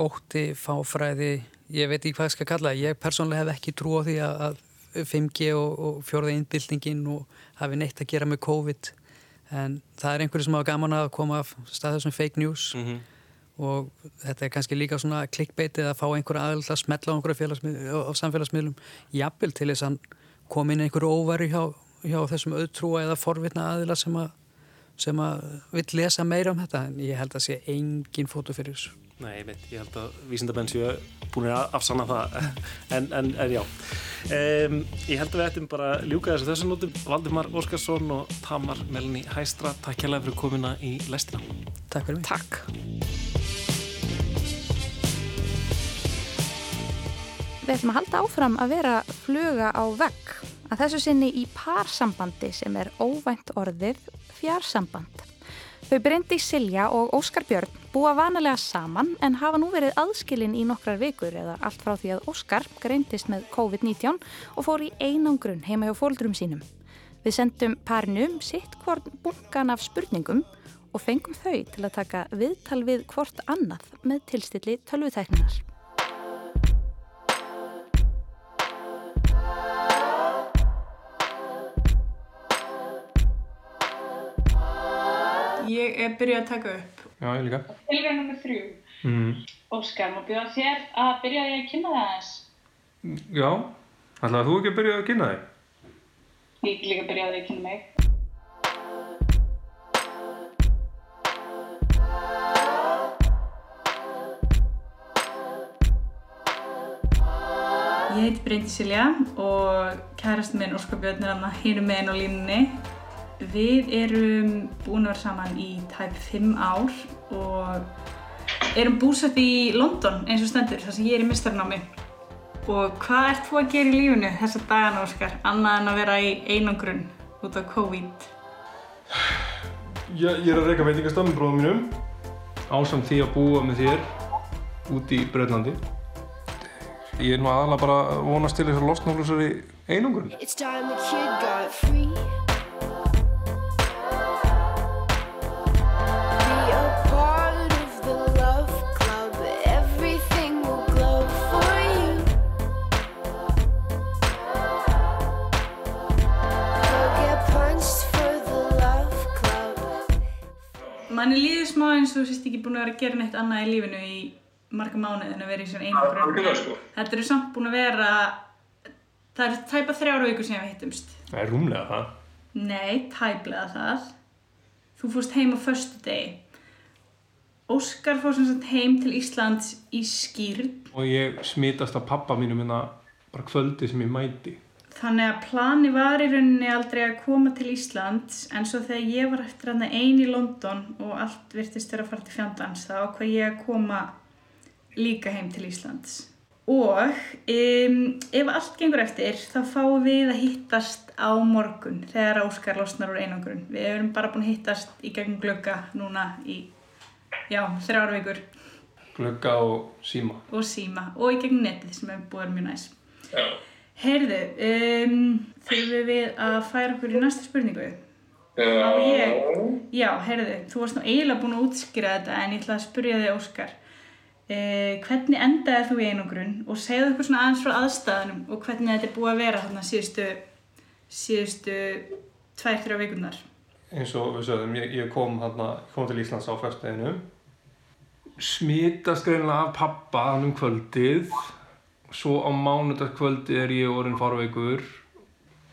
ótti, fáfræði, ég veit ekki hvað ég skal kalla ég persónulega hef ekki trú á því að 5G og, og fjörða innbyltingin og hafi neitt að gera með COVID en það er einhverju sem hafa gaman að koma af staðu sem fake news mm -hmm. Og þetta er kannski líka svona klikkbeitið að fá einhverja aðeins að smetla á einhverja samfélagsmiðlum. Jafnvel til þess að koma inn einhverju óværi hjá, hjá þessum auðtrúa eða forvitna aðila sem að sem að vill lesa meira um þetta. En ég held að sé engin fótu fyrir þessu. Nei, ég veit, ég held að vísindamenn séu búin að afsanna það. (laughs) En, en, en já. Um, Ég held að við ættum bara ljúka þessu þessum nótum. Valdimar Óskarsson og Tamar Melni Hæstra Takk hérlega fyrir komina í lestina. Takk fyrir mig. Takk Við ætlum að halda áfram að vera fluga á vegg að þessu sinni í parsambandi sem er óvænt orðið fjarsamband Þau Bryndi Silja og Óskar Björn búa vanalega saman en hafa nú verið aðskilin í nokkrar vikur eða allt frá því að Óskar greintist með COVID-19 og fór í einangrun heima hjá fóldrum sínum. Við sendum parnum sitt hvort bunkan af spurningum og fengum þau til að taka viðtal við hvort annað með tilstilli tölvutækninar. Ég er byrjuð að taka upp. Já, ég líka. Tilvæg nr. 3. Mm. Óskar, má byrja þér að byrja að kynna það aðeins? Já, ætlaði þú ekki að byrja að kynna þig? Ég líka að byrja að kynna mig. Ég heiti Bryndi Silja og kærast minn Óskar Björn er hérna með einn á línunni. Við erum búin að vera saman í tæp 5 ár og erum búsett í London eins og stendur þar sem ég er í mistarnámi. Og hvað ert þú að gera í lífunu þessa dagana, Óskar, annað en að vera í einangrun út af COVID? Ég, ég er að reyka veitingastaf með bróðum mínum ásamt því að búa með þér út í Bröðlandi. Ég er nú aðalega bara að vonast til þess að losna úr þessari einangrun. Manni líður smá eins og þú sést ekki búin að vera að gera neitt annað í lífinu í marga mánuð en að vera í svona einhverjum sko. þetta eru samt búin að vera það eru tæpa þrjára vikur sem við hittumst. Það er rúmlega það. Nei, tæplega það. Þú fórst heim á förstu degi Óskar fór sem sagt heim til Íslands í skýrn og ég smitast af pappa mínu minna bara kvöldi sem ég mæti Þannig að plani var í rauninni aldrei að koma til Íslands en svo þegar ég var eftir hann einn í London og allt virtist vera að fara til fjandans þá ákvað ég að koma líka heim til Íslands. Og um, ef allt gengur eftir þá fáum við að hittast á morgun þegar Óskar losnar úr einangrun. Við erum bara búin að hittast í gegnum glögga núna í, já, þrjára vikur glugga og síma og síma og í gegnum netið sem hefur búið mjög næst. Já. Heyrðu, um, þurfum við að færa okkur í næsta spurningu? Á ég? Já, heyrðu, þú varst nú eiginlega búin að útskýra þetta en ég ætla að spurja þig, Óskar. Uh, hvernig endaði þú í einogrun og segðu okkur svona aðeins frá aðstæðanum og hvernig þetta er búið að vera þarna síðustu, síðustu tvær, þrjá vikurnar? eins og við sögðum, ég, ég kom, hana, kom til Íslands á fjörsteginu smitast greinlega af pappa hann um kvöldið svo á mánudagskvöldi er ég orðin farveikur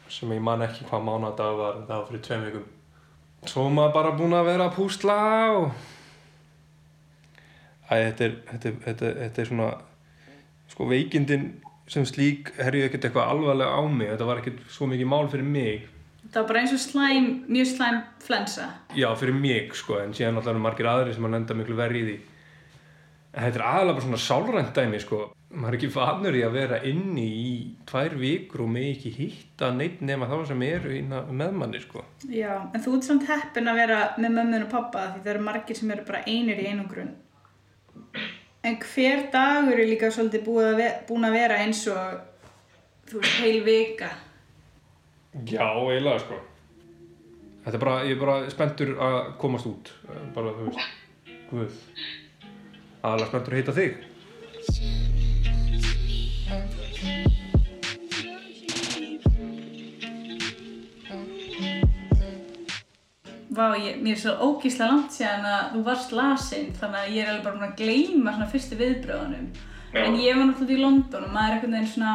sem ég man ekki hvað mánudag var það var fyrir tveim vikum. Svo er maður bara búinn að vera að púsla og Æ, þetta er, þetta, er, þetta, er, þetta er svona sko veikindin sem slík herju ekkert eitthvað alvarlega á mig. Þetta var ekkert svo mikið mál fyrir mig. Það var bara eins og slæm, mjög slæm flensa. já, fyrir mig sko, en síðan alltaf eru margir aðri sem að lenda miklu verri í því. En þetta er aðalega bara svona sálrænt dæmi sko, maður er ekki fanur í að vera inni í tvær vikur og með ekki hitta neitt nema þá sem eru með manni sko. Já, en þú ert samt heppin að vera með mömmun og pappa því það eru margir sem eru bara einir í einangrun. En hver dagur er líka svolítið búið að búin að vera eins og, þú veist, heil vika. Já, eiginlega sko. Þetta er bara, ég er bara spenntur að komast út. Bara, þú veist, guð. Aðalega spenntur að hitta þig Vá, ég, mér er svo ógíslega langt síðan að þú varst lasin, þannig að ég er alveg bara búin að gleyma svona fyrstu viðbröðunum. En ég var náttúrulega í London og maður er einhvern veginn svona,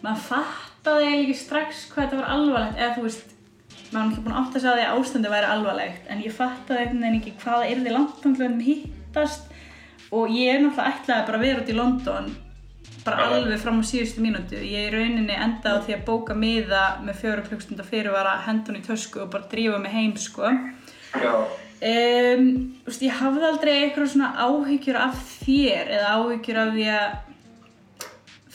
maður fattaði eiginlega ekki strax hvað þetta var alvarlegt, eða þú veist, maður var náttúrulega búin að átta sig að því að ástandi væri alvarlegt, en ég fattaði einhvern veginn ekki hvað er þið langt þannig að við hittast og ég er náttúrulega ætlaði bara að vera út í London bara alveg fram á síðustu mínútu. Ég í rauninni endaði á því að bóka miða með fjóru klukkstundar fyrirvara, henda hún í tösku og bara drífa mig heim, sko. Já. Um, veist, ég hafði aldrei eitthvað svona áhyggjur af þér eða áhyggjur af því að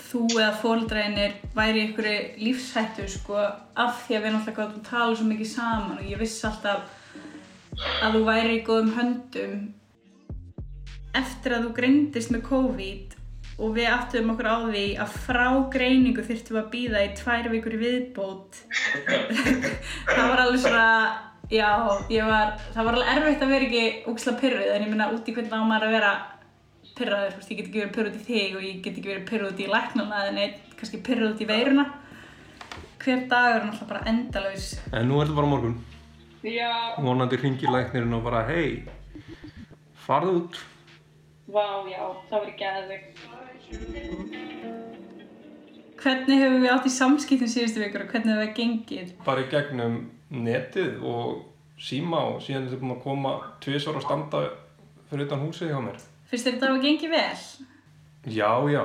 þú eða fóldrænir væri einhverju lífshættu, sko, af því að við náttúrulega gáttum að tala svo mikið saman og ég vissi alltaf að þú væri í góðum höndum eftir að þú greindist með COVID og við aftum okkur á því að frá greiningu þurftum við að býða í tvær vikur viðbót. (laughs) Það var alveg svona já, ég var, það var alveg erfitt að vera ekki úksla pyrruð en ég minna út í hvernig á maður að vera pyrraður, þú veist, ég get ekki verið pyrruð út í þig og ég get ekki verið pyrruð út í læknuna en neitt, kannski pyrruð út í veiruna. Hver dagur er náttúrulega bara endalaus. En nú er þetta bara morgun. Já, vonandi hringir læknirinn og bara hei farðu út. Vá, já, það var ekki aðeins Hvernig höfum við átt í samskiptum síðustu vikur og hvernig hefur það gengið? bara í gegnum netið og síma og síðan er þetta búin að koma tvisvar að standa fyrir utan húsið hjá mér Fyrst þér þetta hafa gengið vel? Já, já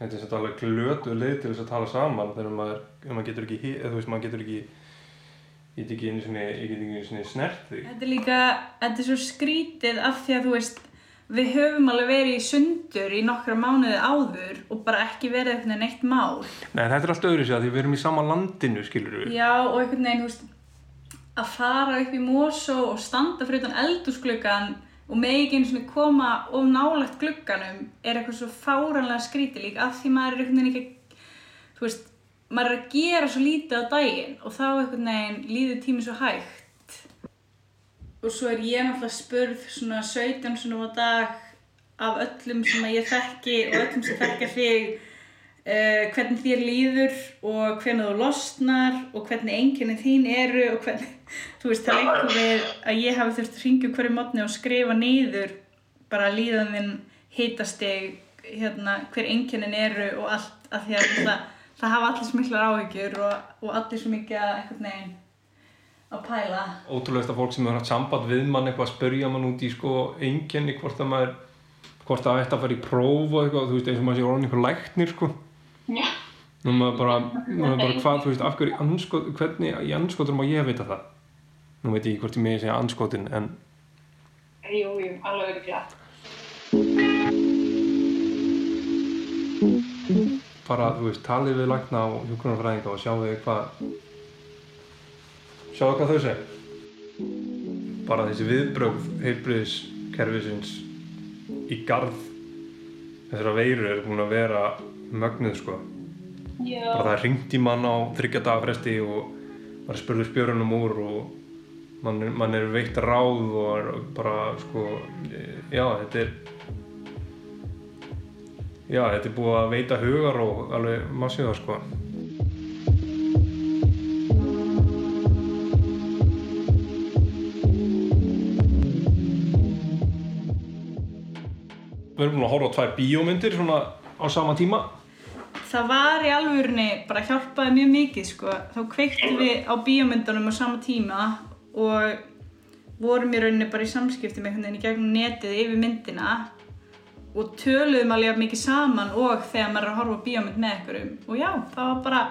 þetta er þetta alveg glötu leið til þess að tala saman þegar maður, maður getur ekki eða þú veist, maður getur ekki ég get ekki einu sinni snert þig Þetta er líka, þetta er svo skrítið af því að þú veist, við höfum alveg verið í sundur í nokkra mánuði áður og bara ekki verið einhvern veginn eitt mál. Nei, þetta er allt öðru sér því við erum í sama landinu, skilur við Já, og einhvern veginn, þú veist, að fara upp í Mosó og standa fyrir utan eldúsgluggan og megi ekki einu svona koma of nálægt glugganum er eitthvað svo fáranlega skrítið líka af því maður er einhvern veginn ekki, þú veist, maður er að gera svo lítið á daginn og þá einhvern veginn líður tíminn svo hægt. Og svo er ég náttúrulega spurð svona 17 svona á dag af öllum sem að ég þekki og öllum sem þekkja þig uh, hvernig þér líður og hvernig þú losnar og hvernig einkenni þín eru og hvernig, þú veist, það leikur við að ég hafi þurft að ringja hverju mótni og skrifa niður bara líðan þinn hitasteg, hérna, hver einkennin eru og allt af því að það, það hafa allir svo miklar áhyggjur og, og allir svo mikið að einhvern veginn að pæla. Ótrúlegasta fólk sem hefur haft samband við mann eitthvað að spörja mann út í sko einkenni hvort að maður hvort það ætti að fara í próf og eitthvað, þú veist, eins og maður sé orðin einhver læknir sko Já. Nú maður bara, maður bara hvað, þú veist, af hverju, anskot, hvernig í anskotum má ég vita það? Nú veit ég ekki hvort ég megi segja anskotin, en Jú, jú, alveg öruglega. bara, þú veist, talið við lækna og hjúkrunarfræðinga og sjáu þið hvað, sjáu hvað þau segja. Bara þessi viðbrögð heilbriðiskerfisins í garð þessara veiru er búin að vera mögnuð, sko. Já. bara það ringt í mann á þryggja daga fresti og maður spurður spjörunum úr og mann, mann er veitt ráð og bara sko já þetta er já þetta er búið að veita hugar og alveg massíða sko Við erum búin að horfa á tvær bíómyndir svona á sama tíma. Það var í alvörunni bara hjálpaði mjög mikið sko. Þá kveiktum við á bíómyndunum á sama tíma og vorum í rauninni bara í samskipti með einhvern veginn í gegnum netið yfir myndina og töluðum alveg mikið saman og þegar maður er að horfa á bíómynd með einhverjum. Og já, það var bara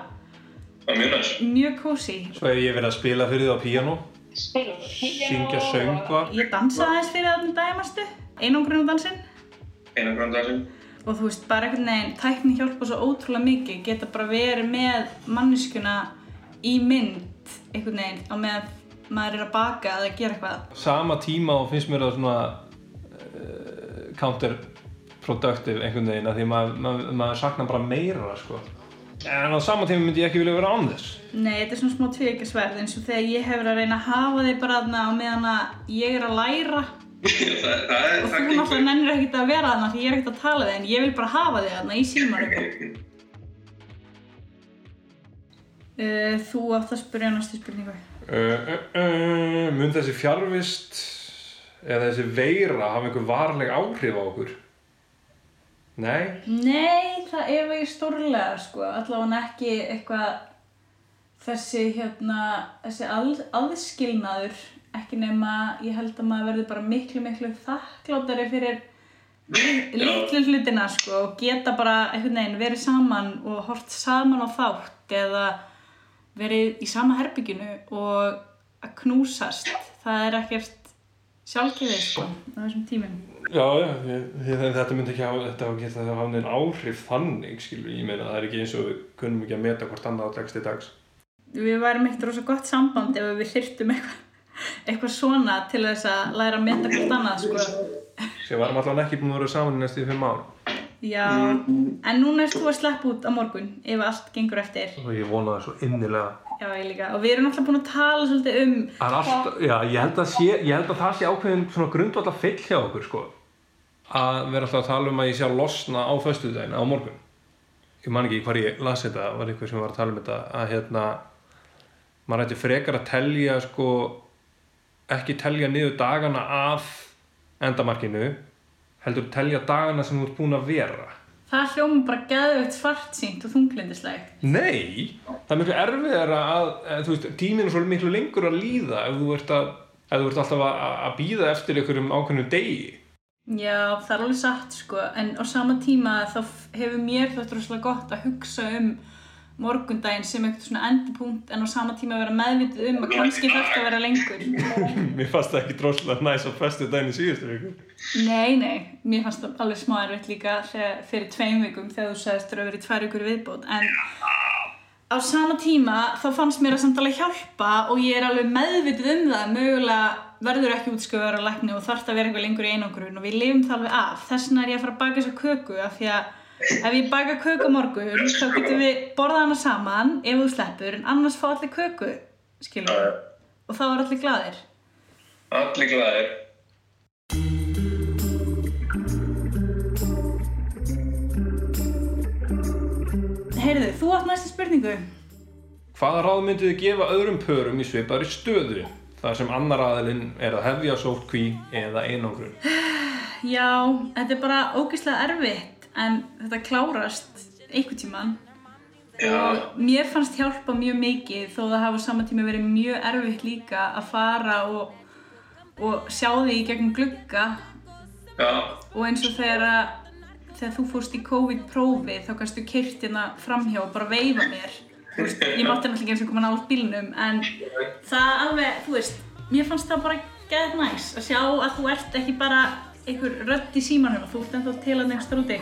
Það mjög mjög kósi. Svo hef ég verið að spila fyrir þið á píanó. Syngja söngva Ég dansaði aðeins fyrir þarna dæmastu, einangrunardansinn einangrunardansinn og þú veist, bara einhvern veginn, tækni hjálpa svo ótrúlega mikið, geta bara verið með manneskuna í mynd einhvern veginn á meðan maður er að baka eða gera eitthvað. sama tíma og finnst mér það svona uh, counterproductive einhvern veginn að því maður, maður, maður saknar bara meira sko. en á sama tíma myndi ég ekki vilja vera án þess Nei, þetta er svona smá tvíkasverð eins og þegar ég hefur að reyna að hafa þig bara þarna á meðan að ég er að læra það, það og þú náttúrulega nennir ekkert að vera þarna því ég er ekkert að tala þig en ég vil bara hafa þig þarna í símanum. Uh, þú átt að spyrja næstu spurningu. uh, uh, uh, mun þessi fjarvist eða þessi veira hafa einhver varleg áhrif á okkur? Nei? Nei, það er vegið stórlega sko, allavega ekki eitthvað þessi hérna, þessi að, aðskilnaður, ekki nema ég held að maður verður bara miklu miklu þakklátari fyrir li- litlu hlutina sko og geta bara einhvern veginn verið saman og hort saman á þátt eða verið í sama herbygginu og að knúsast, það er ekkert sjálfkefið sko á þessum tímum. Já, já, ég, þetta myndi ekki hafa, þetta hafa geta hafa neinn áhrif þannig, skilur, ég meina það er ekki eins og við kunnum ekki að meta hvort annað á dagst í dags. við værum eitt rosa gott samband ef við þyrftum eitthvað, eitthvað svona til þess að læra að meta hvort annað sko. Sér varum allavega ekki búin að vera saman í næstu fimm ár. Já, en núna erst þú að sleppa út á morgun ef allt gengur eftir. Og ég vona það svo innilega. Já, ég líka. Og við erum alltaf búin að tala svolítið um alltaf, já, ég held sé, ég held að það sé ákveðin svona grundvallar fyll hjá okkur, sko. Að vera alltaf að tala um að ég sé að losna á föstudaginn, á morgun. Ég man ekki hvar ég las þetta, var eitthvað sem var að tala um þetta, að hérna, maður ætti frekar að telja, sko, ekki telja niður dagana af endamarkinu, heldur telja dagana sem þú ert búin að vera. það hljóma bara geðveikt svartsýnt og þunglindislegt. Nei, það er miklu erfiðar að, að þú veist, tíminn er svo miklu lengur að líða ef þú ert, að, ef þú ert alltaf að, að býða eftir einhverjum ákveðnum degi. Já, það er alveg satt sko, en á sama tíma þá hefur mér þetta rosalega gott að hugsa um morgundaginn sem eitthvað svona endupunkt en á sama tíma vera meðvitið um að kannski að vera lengur. (laughs) Mér fannst það ekki droslega næs á festu daginn í síðustu viku. Nei, nei, mér fannst það alveg smá erfitt líka þegar, fyrir tveim vikum þegar þú sagðist þurfa að vera í tvær vikur viðbót en á sama tíma þá fannst mér að samt alveg hjálpa og ég er alveg meðvitið um það mögulega verður ekki útskjöfur á lækni og þarf það að vera eitthvað lengur í einangrun og við lifum það alveg af þess vegna er ég að fara að baka þessa köku af því að ef ég baka köku morgun þá getum við borðað hana saman ef þú sleppur en annars fá allir köku skilur við og þá er allir glaðir Allir glæðir. Heyrðu, þú átt næsta spurningu Hvaða ráð myndið þið gefa öðrum pörum í svipaðri stöðu? þar sem annar aðilinn er að hefja sótkví eða einangrun. (sighs) Já, þetta er bara ógeðslega erfitt en þetta klárast einhvern tíman og mér fannst hjálpa mjög mikið þó það hafa saman tíma verið mjög erfitt líka að fara og, og sjá því í gegnum glugga. Já. og eins og þegar að þegar þú fórst í COVID-prófi þá kannstu kyrt hérna framhjá og bara veifa mér. Þú veist, ég mátti náttúrulega ekki eins og koma nátt bílnum en það alveg, þú veist mér fannst það bara gæðið næs að sjá að þú ert ekki bara einhver rödd í símanum þú ert ennþá til að nefnst úti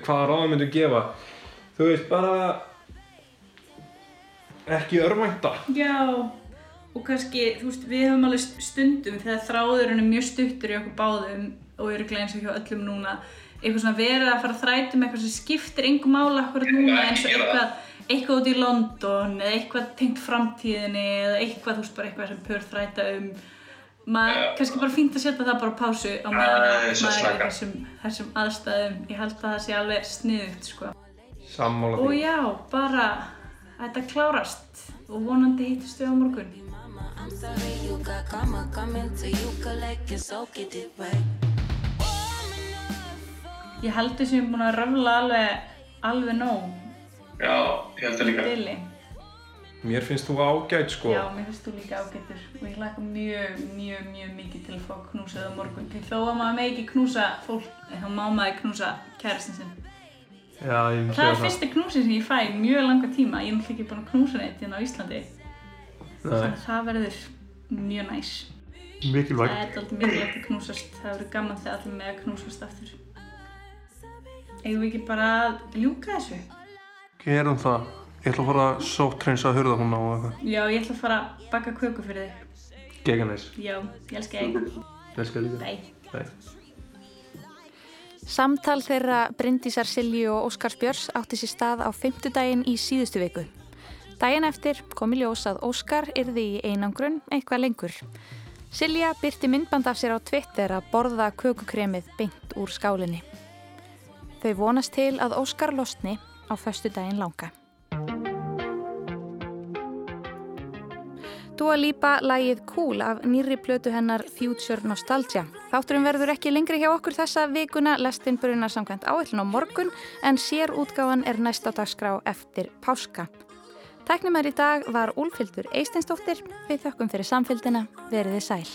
hvaða ráðum myndu gefa? Þú veist bara ekki örvænta. Já, og kannski, þú veist, við höfum alveg stundum þegar þráðurinn er mjög stuttur í okkur báðum og eru eins og hjá öllum núna eitthvað svona verið að fara að þræta um eitthvað sem skiptir engum mála akkurat núna eins og eitthvað eitthvað út í London eða eitthvað tengt framtíðinni eða eitthvað, þú veist, bara eitthvað sem pör þræta um maður, kannski bara fínt að setja það bara á pásu á meðan að maður er í þessum, þessum aðstæðum. Ég held að það sé alveg sniðugt, sko. Sammála og því. já, bara þetta klárast og vonandi hittust við á morgun. Ég held þess að ég er búin að röfla alveg, alveg nóg. Já, ég held í bili. Mér finnst þú ágætt sko Já, mér finnst þú líka ágættur og ég hlaka mjög, mjög, mjög mikið til að fá knúsað á morgun. Því þó að maður megi ekki knúsa fólk, þá má maður knúsa kærastin sinn. já, ég vil Það er segja fyrsti knúsin sem ég fæ í mjög langa tíma. Ég er náttúrulega ekki búin að knúsa neitt hérna á Íslandi. Nei. Að það verður mjög næs. Mikilvægt. Það er alltaf mikilvægt að knúsast. Það verður gaman þegar allir með að knúsast ég ætla að fara að sóttrensa að hurða hún á eitthvað Já, ég ætla að fara að baka köku fyrir þig. geganæs Já, ég elska þig. elskar líka Bye. Bye. Samtal þeirra Bryndísar Silju og Óskars Björns átti sér stað á fymtudaginn í síðustu viku. Daginn eftir kom í ljós að Óskar yrði í einangrun eitthvað lengur. Silja byrti myndband af sér á Twitter að borða kökukremið beint úr skálinni. Þau vonast til að Óskar losni á föstu daginn langa. Dua Lipa lagið Cool af nýri plötu hennar Future Nostalgia. Þátturum verður ekki lengri hjá okkur þessa vikuna, lestin brunar samkvæmt áhellin á morgun en sér útgáfan er næst á dagskrá eftir páska. Tæknumar í dag var Úlfildur Eisteinsdóttir, við þökkum fyrir samfélgina, veriði sæl.